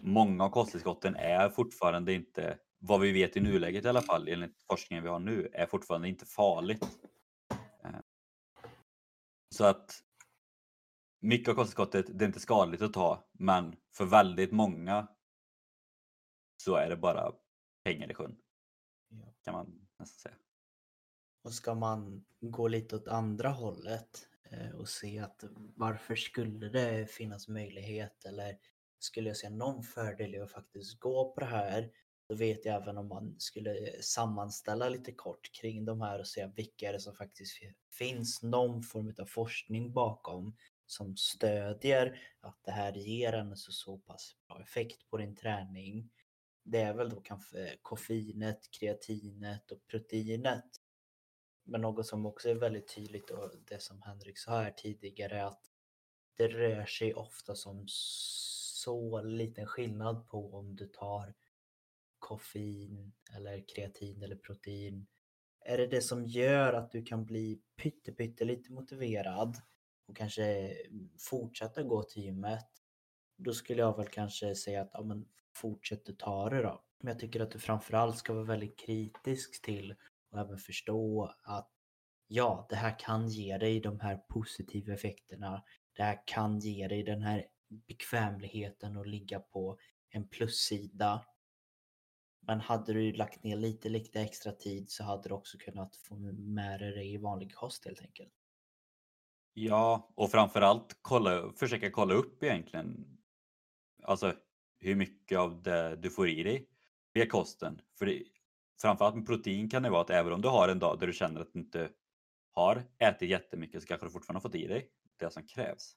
många av kosttillskotten är fortfarande inte, vad vi vet i nuläget i alla fall, enligt forskningen vi har nu, är fortfarande inte farligt. Så att mycket av kosttillskottet, det är inte skadligt att ta, men för väldigt många så är det bara pengar i sjön. Kan man nästan säga. Och ska man gå lite åt andra hållet eh, och se att varför skulle det finnas möjlighet eller skulle jag se någon fördel i att faktiskt gå på det här då vet jag även om man skulle sammanställa lite kort kring de här och se vilka är det som faktiskt finns någon form av forskning bakom som stödjer att det här ger en så, så pass bra effekt på din träning. Det är väl då kanske koffeinet, kreatinet och proteinet. Men något som också är väldigt tydligt och det som Henrik sa här tidigare är att det rör sig ofta som så liten skillnad på om du tar koffein eller kreatin eller protein. Är det det som gör att du kan bli pytte, pytte lite motiverad och kanske mm, fortsätta gå till gymmet? Då skulle jag väl kanske säga att ja, men fortsätt du ta det då. Men jag tycker att du framförallt ska vara väldigt kritisk till och även förstå att ja, det här kan ge dig de här positiva effekterna. Det här kan ge dig den här bekvämligheten att ligga på en plussida. Men hade du lagt ner lite, lite extra tid så hade du också kunnat få med dig i vanlig kost helt enkelt. Ja, och framförallt kolla, försöka kolla upp egentligen alltså hur mycket av det du får i dig via kosten. För det, framförallt med protein kan det vara att även om du har en dag där du känner att du inte har ätit jättemycket så kanske du fortfarande har fått i dig det som krävs.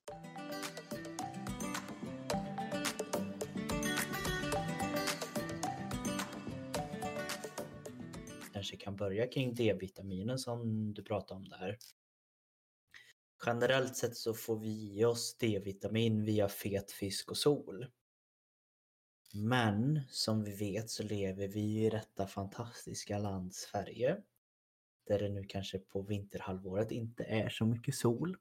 Kanske kan börja kring D-vitaminen som du pratade om där. Generellt sett så får vi i oss D-vitamin via fet fisk och sol. Men som vi vet så lever vi i detta fantastiska land Sverige. Där det nu kanske på vinterhalvåret inte är så mycket sol.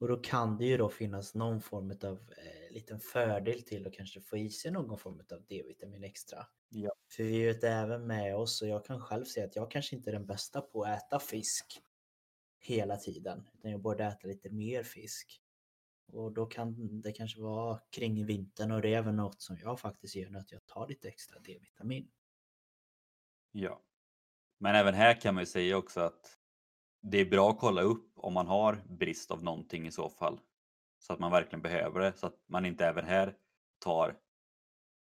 Och då kan det ju då finnas någon form av eh, liten fördel till att kanske få i sig någon form av D-vitamin extra. Ja. För vi vet även med oss och jag kan själv säga att jag kanske inte är den bästa på att äta fisk hela tiden. Utan jag borde äta lite mer fisk. Och då kan det kanske vara kring vintern och det är även något som jag faktiskt gör nu att jag tar lite extra D-vitamin. Ja. Men även här kan man ju säga också att det är bra att kolla upp om man har brist av någonting i så fall. Så att man verkligen behöver det så att man inte även här tar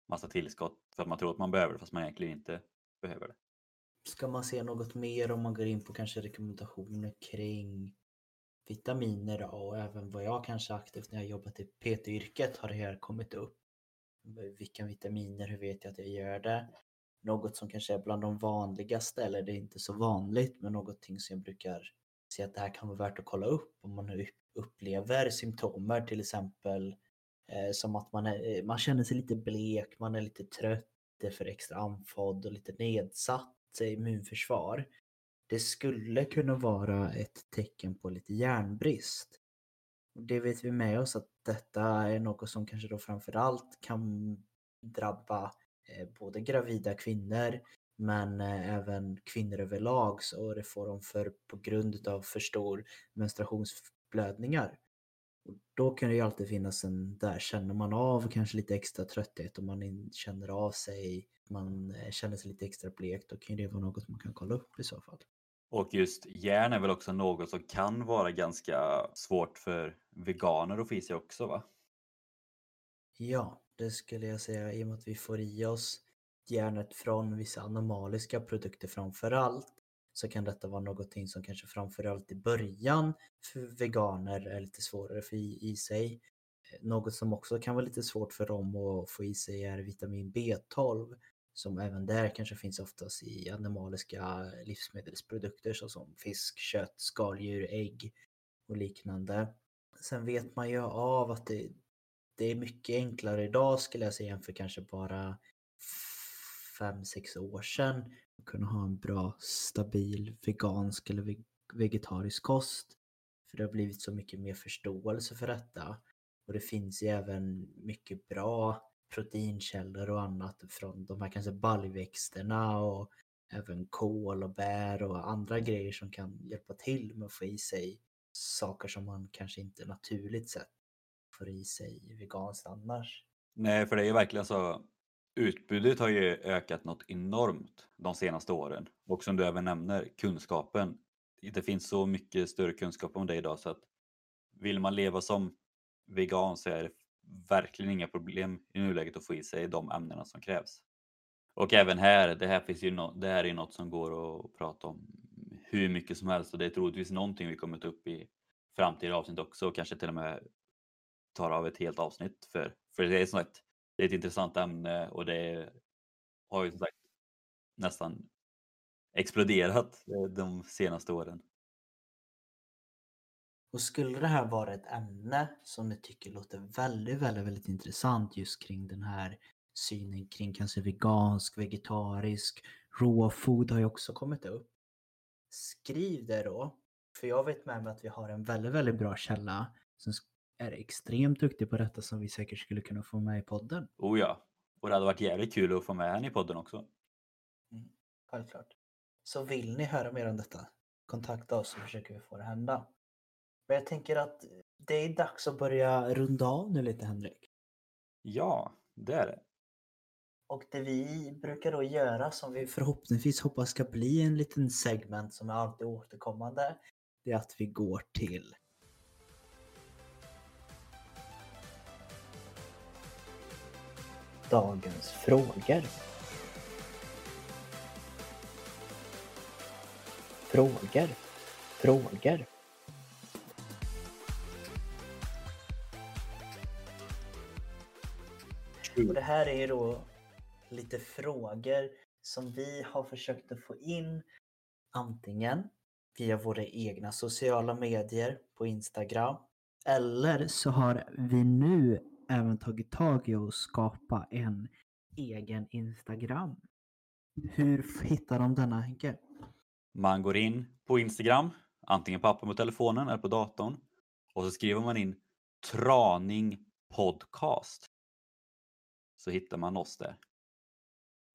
massa tillskott för att man tror att man behöver det fast man egentligen inte behöver det. Ska man se något mer om man går in på kanske rekommendationer kring vitaminer då, och även vad jag kanske aktivt när jag jobbat i PT-yrket har det här kommit upp. Vilka vitaminer, hur vet jag att jag gör det? Något som kanske är bland de vanligaste, eller det är inte så vanligt, men någonting som jag brukar se att det här kan vara värt att kolla upp om man upplever symptomer till exempel eh, som att man, är, eh, man känner sig lite blek, man är lite trött, är för extra andfådd och lite nedsatt immunförsvar det skulle kunna vara ett tecken på lite järnbrist. Det vet vi med oss att detta är något som kanske då framförallt kan drabba eh, både gravida kvinnor men eh, även kvinnor överlag så det får de för på grund av för stor menstruations menstruationsblödningar. Och då kan det ju alltid finnas en, där känner man av kanske lite extra trötthet och man känner av sig, man eh, känner sig lite extra blek, då kan det vara något man kan kolla upp i så fall. Och just järn är väl också något som kan vara ganska svårt för veganer att få i sig också va? Ja, det skulle jag säga i och med att vi får i oss järnet från vissa animaliska produkter framför allt så kan detta vara någonting som kanske framförallt i början för veganer är lite svårare att få i, sig. Eh, något som också kan vara lite svårt för dem att få i sig är vitamin B12 som även där kanske finns oftast i animaliska livsmedelsprodukter såsom fisk, kött, skaldjur, ägg och liknande. Sen vet man ju av att det, det är mycket enklare idag skulle jag säga än för kanske bara 5-6 år sedan kunna ha en bra stabil vegansk eller vegetarisk kost. För det har blivit så mycket mer förståelse för detta. Och det finns ju även mycket bra proteinkällor och annat från de här kanske baljväxterna och även kål och bär och andra grejer som kan hjälpa till med att få i sig saker som man kanske inte naturligt sett får i sig veganskt annars. Nej, för det är ju verkligen så. Utbudet har ju ökat något enormt de senaste åren och som du även nämner kunskapen. Det finns så mycket större kunskap om det idag så att vill man leva som vegan så är det verkligen inga problem i nuläget att få i sig de ämnena som krävs. Och även här, det här, finns ju no det här är något som går att prata om hur mycket som helst och det är troligtvis någonting vi kommer ta upp i framtida avsnitt också och kanske till och med tar av ett helt avsnitt för. För det är som sagt, det är ett intressant ämne och det har ju som sagt nästan exploderat eh, de senaste åren. Och skulle det här vara ett ämne som ni tycker låter väldigt, väldigt, väldigt intressant just kring den här synen kring kanske vegansk, vegetarisk, råfod har ju också kommit upp. Skriv det då. För jag vet med mig att vi har en väldigt, väldigt bra källa som är extremt duktig på detta som vi säkert skulle kunna få med i podden. Oh ja, och det hade varit jävligt kul att få med henne i podden också. Mm, självklart. Så vill ni höra mer om detta, kontakta oss så försöker vi få det hända. Men jag tänker att det är dags att börja runda av nu lite Henrik. Ja, det är det. Och det vi brukar då göra som vi förhoppningsvis hoppas ska bli en liten segment som är alltid återkommande. Det är att vi går till dagens frågor. Frågor. Frågor. Och det här är då lite frågor som vi har försökt att få in antingen via våra egna sociala medier på Instagram eller så har vi nu även tagit tag i att skapa en egen Instagram. Hur hittar de denna Henke? Man går in på Instagram, antingen på appen på telefonen eller på datorn och så skriver man in Traning Podcast. Så hittar man oss där.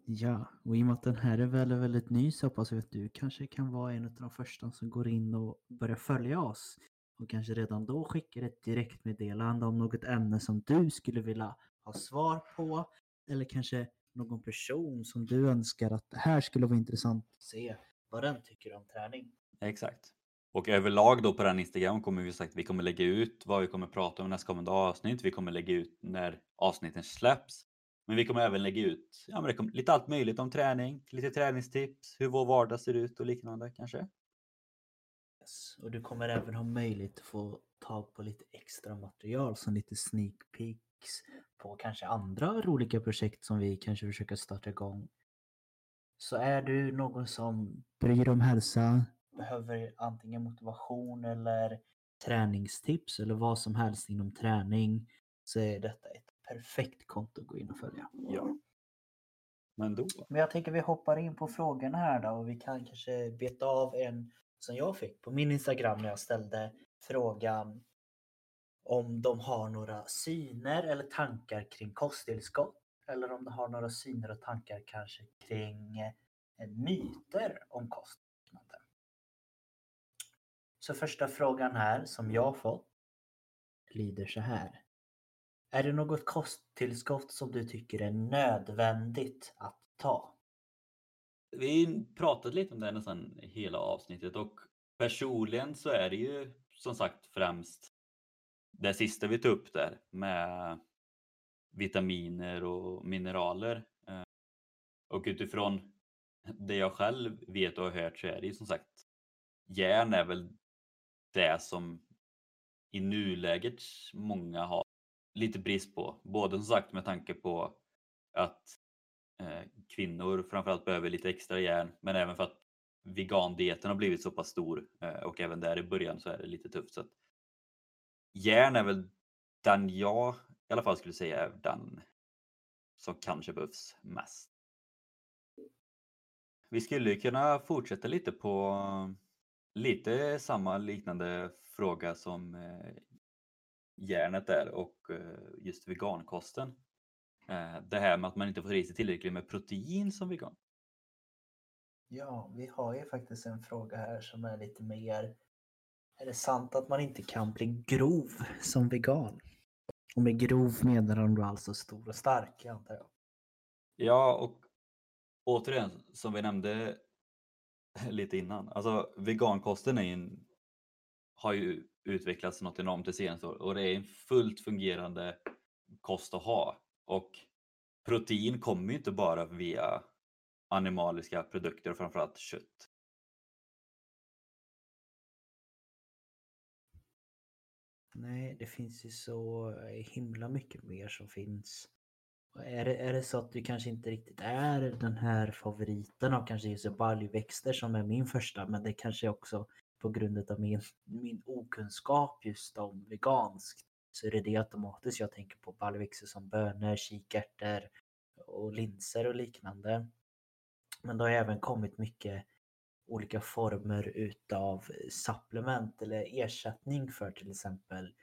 Ja, och i och med att den här är väldigt, väldigt ny så hoppas vi att du kanske kan vara en av de första som går in och börjar följa oss och kanske redan då skickar ett direktmeddelande om något ämne som du skulle vilja ha svar på eller kanske någon person som du önskar att det här skulle vara intressant att se vad den tycker om träning. Exakt. Och överlag då på den Instagram kommer vi sagt vi kommer lägga ut vad vi kommer prata om i nästkommande avsnitt. Vi kommer lägga ut när avsnitten släpps. Men vi kommer även lägga ut ja, men lite allt möjligt om träning, lite träningstips, hur vår vardag ser ut och liknande kanske. Yes. Och du kommer även ha möjlighet att få tag på lite extra material som lite sneak peeks på kanske andra roliga projekt som vi kanske försöker starta igång. Så är du någon som bryr om hälsa, behöver antingen motivation eller träningstips eller vad som helst inom träning så är detta ett perfekt konto att gå in och följa. Ja. Men då? Men jag tänker vi hoppar in på frågorna här då och vi kan kanske beta av en som jag fick på min Instagram när jag ställde frågan om de har några syner eller tankar kring kosttillskott eller om de har några syner och tankar kanske kring eh, myter om kost. Så första frågan här som jag fått lyder så här. Är det något kosttillskott som du tycker är nödvändigt att ta? Vi pratat lite om det nästan hela avsnittet och personligen så är det ju som sagt främst det sista vi tog upp där med vitaminer och mineraler. Eh, och utifrån det jag själv vet och har hört så är det ju som sagt järn är väl det som i nuläget många har lite brist på. Både som sagt med tanke på att Eh, kvinnor framförallt behöver lite extra järn men även för att vegandieten har blivit så pass stor eh, och även där i början så är det lite tufft. Så att järn är väl den jag i alla fall skulle säga är den som kanske behövs mest. Vi skulle kunna fortsätta lite på lite samma liknande fråga som eh, järnet är och just vegankosten. Eh, det här med att man inte får i sig tillräckligt med protein som vegan. Ja, vi har ju faktiskt en fråga här som är lite mer Är det sant att man inte kan bli grov som vegan? Och med grov menar de då alltså stor och stark antar jag. Ja, och återigen som vi nämnde lite innan. Alltså vegankosten är en, har ju utvecklats något enormt det senaste året och det är en fullt fungerande kost att ha. Och protein kommer ju inte bara via animaliska produkter och framförallt kött. Nej, det finns ju så himla mycket mer som finns. Är det, är det så att du kanske inte riktigt är den här favoriten av kanske just baljväxter som är min första men det kanske också på grund av min, min okunskap just om veganskt så är det det automatiskt jag tänker på baljväxter som bönor, kikärtor och linser och liknande. Men det har även kommit mycket olika former utav supplement eller ersättning för till exempel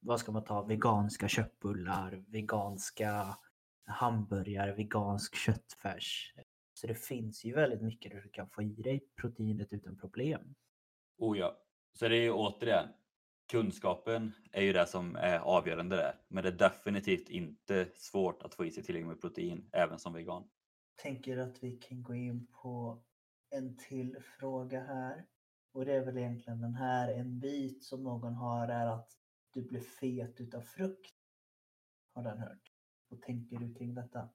vad ska man ta, veganska köttbullar, veganska hamburgare, vegansk köttfärs. Så det finns ju väldigt mycket där du kan få i dig proteinet utan problem. Oh ja, så det är ju återigen kunskapen är ju det som är avgörande där. Men det är definitivt inte svårt att få i sig tillräckligt med protein även som vegan. Tänker att vi kan gå in på en till fråga här. Och det är väl egentligen den här, en bit som någon har är att du blir fet utav frukt. Har den hört? Vad tänker du kring detta?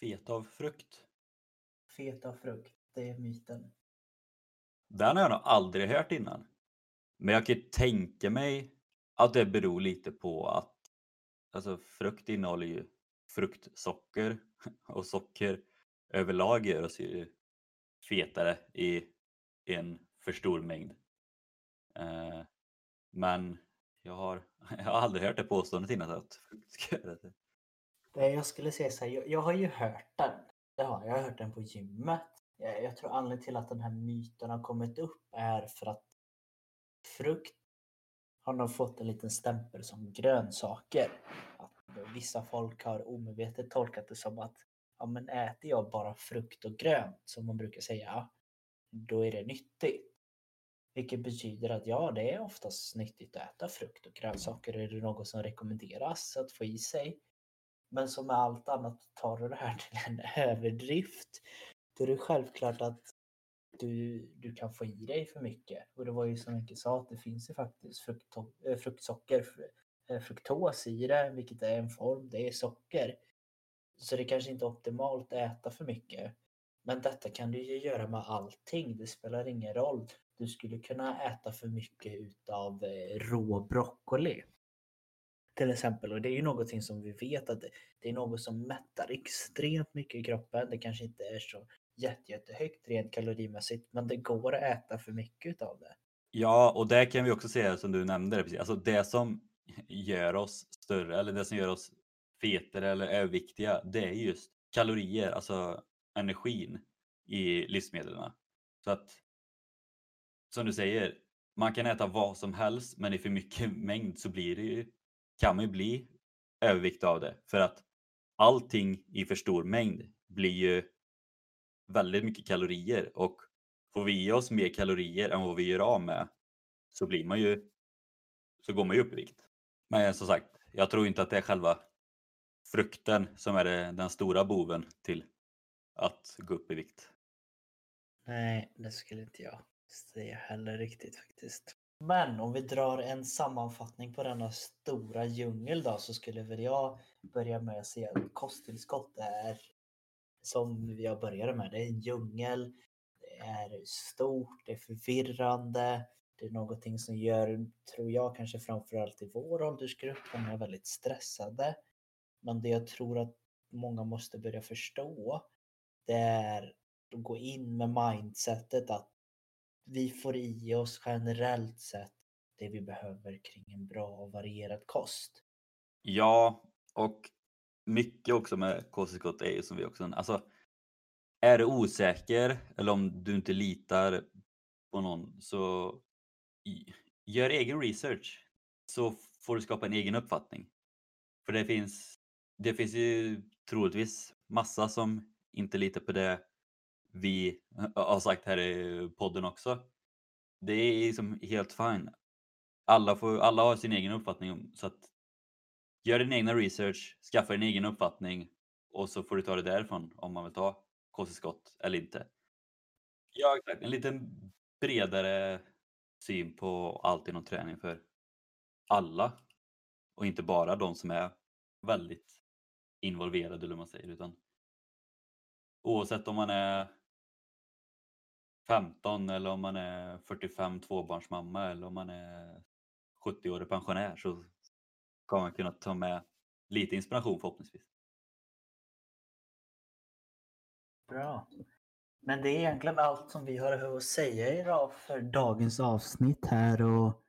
Fet av frukt? Fet av frukt, det är myten. Den har jag nog aldrig hört innan. Men jag kan tänka mig att det beror lite på att alltså, frukt innehåller ju fruktsocker och socker överlag gör oss ju fetare i en för stor mängd. Eh, men jag har, jag har aldrig hört det påståendet innan att frukt ska göra det. Jag skulle säga så här, jag, jag har ju hört den. Det har jag. har hört den på gymmet. Jag, jag tror anledningen till att den här myten har kommit upp är för att frukt har nog fått en liten stämpel som grönsaker. Att vissa folk har omedvetet tolkat det som att ja, men äter jag bara frukt och grönt som man brukar säga, då är det nyttigt. Vilket betyder att ja, det är oftast nyttigt att äta frukt och grönsaker. Är det något som rekommenderas att få i sig? Men som med allt annat tar du det här till en överdrift. Då är det självklart att du, du kan få i dig för mycket. Och det var ju som mycket sa att det finns ju faktiskt frukto, äh, eh, fruktsocker, eh, fruktos i det, vilket är en form, det är socker. Så det kanske inte är optimalt att äta för mycket. Men detta kan du ju göra med allting, det spelar ingen roll. Du skulle kunna äta för mycket utav eh, rå broccoli. Till exempel, och det är ju någonting som vi vet att det är något som mättar extremt mycket i kroppen. Det kanske inte är så jätte, jättehögt rent kalorimässigt, men det går att äta för mycket av det. Ja, och det kan vi också säga som du nämnde, precis. alltså det som gör oss större eller det som gör oss fetare eller överviktiga, det är just kalorier, alltså energin i livsmedlen. Så att som du säger, man kan äta vad som helst, men i för mycket mängd så blir det ju kan man ju bli övervikt av det. För att allting i för stor mängd blir ju väldigt mycket kalorier och får vi i oss mer kalorier än vad vi gör av med så blir man ju så går man ju upp i vikt. Men som sagt, jag tror inte att det är själva frukten som är den stora boven till att gå upp i vikt. Nej, det skulle inte jag säga heller riktigt faktiskt. Men om vi drar en sammanfattning på denna stora djungel då så skulle väl jag börja med att säga att kosttillskott är som jag började med. Det är en djungel. Det är stort, det är förvirrande. Det är någonting som gör, tror jag, kanske framförallt i vår åldersgrupp, de är väldigt stressade. Men det jag tror att många måste börja förstå, det är att gå in med mindsetet att vi får i oss generellt sett det vi behöver kring en bra och varierad kost. Ja, och mycket också med kosttillskott är ju som vi också, alltså är du osäker eller om du inte litar på någon så gör egen research så får du skapa en egen uppfattning. För det finns, det finns ju troligtvis massa som inte litar på det vi har sagt här i podden också. Det är liksom helt fine. Alla, får, alla har sin egen uppfattning så att gör din egna research, skaffa din egen uppfattning och så får du ta det därifrån om man vill ta kosttillskott eller inte. Ja, exakt. En lite bredare syn på allt inom träning för alla och inte bara de som är väldigt involverade eller man säger utan oavsett om man är 15 eller om man är 45 tvåbarnsmamma eller om man är 70-årig pensionär så ska man kunna ta med lite inspiration förhoppningsvis. Bra. Men det är egentligen allt som vi har att säga idag för dagens avsnitt här och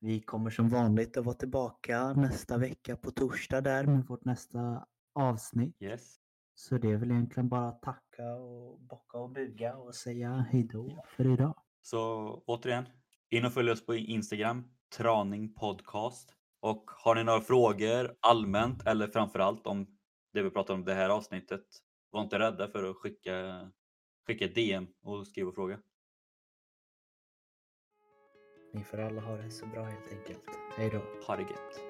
vi kommer som vanligt att vara tillbaka nästa vecka på torsdag där med vårt nästa avsnitt. Yes. Så det är väl egentligen bara att tacka och bocka och buga och säga hejdå för idag. Så återigen, in och följ oss på Instagram, Traning Podcast. Och har ni några frågor allmänt eller framförallt om det vi pratar om det här avsnittet, var inte rädda för att skicka, skicka DM och skriva fråga. Ni får alla ha det så bra helt enkelt. Hej då. Ha det gött.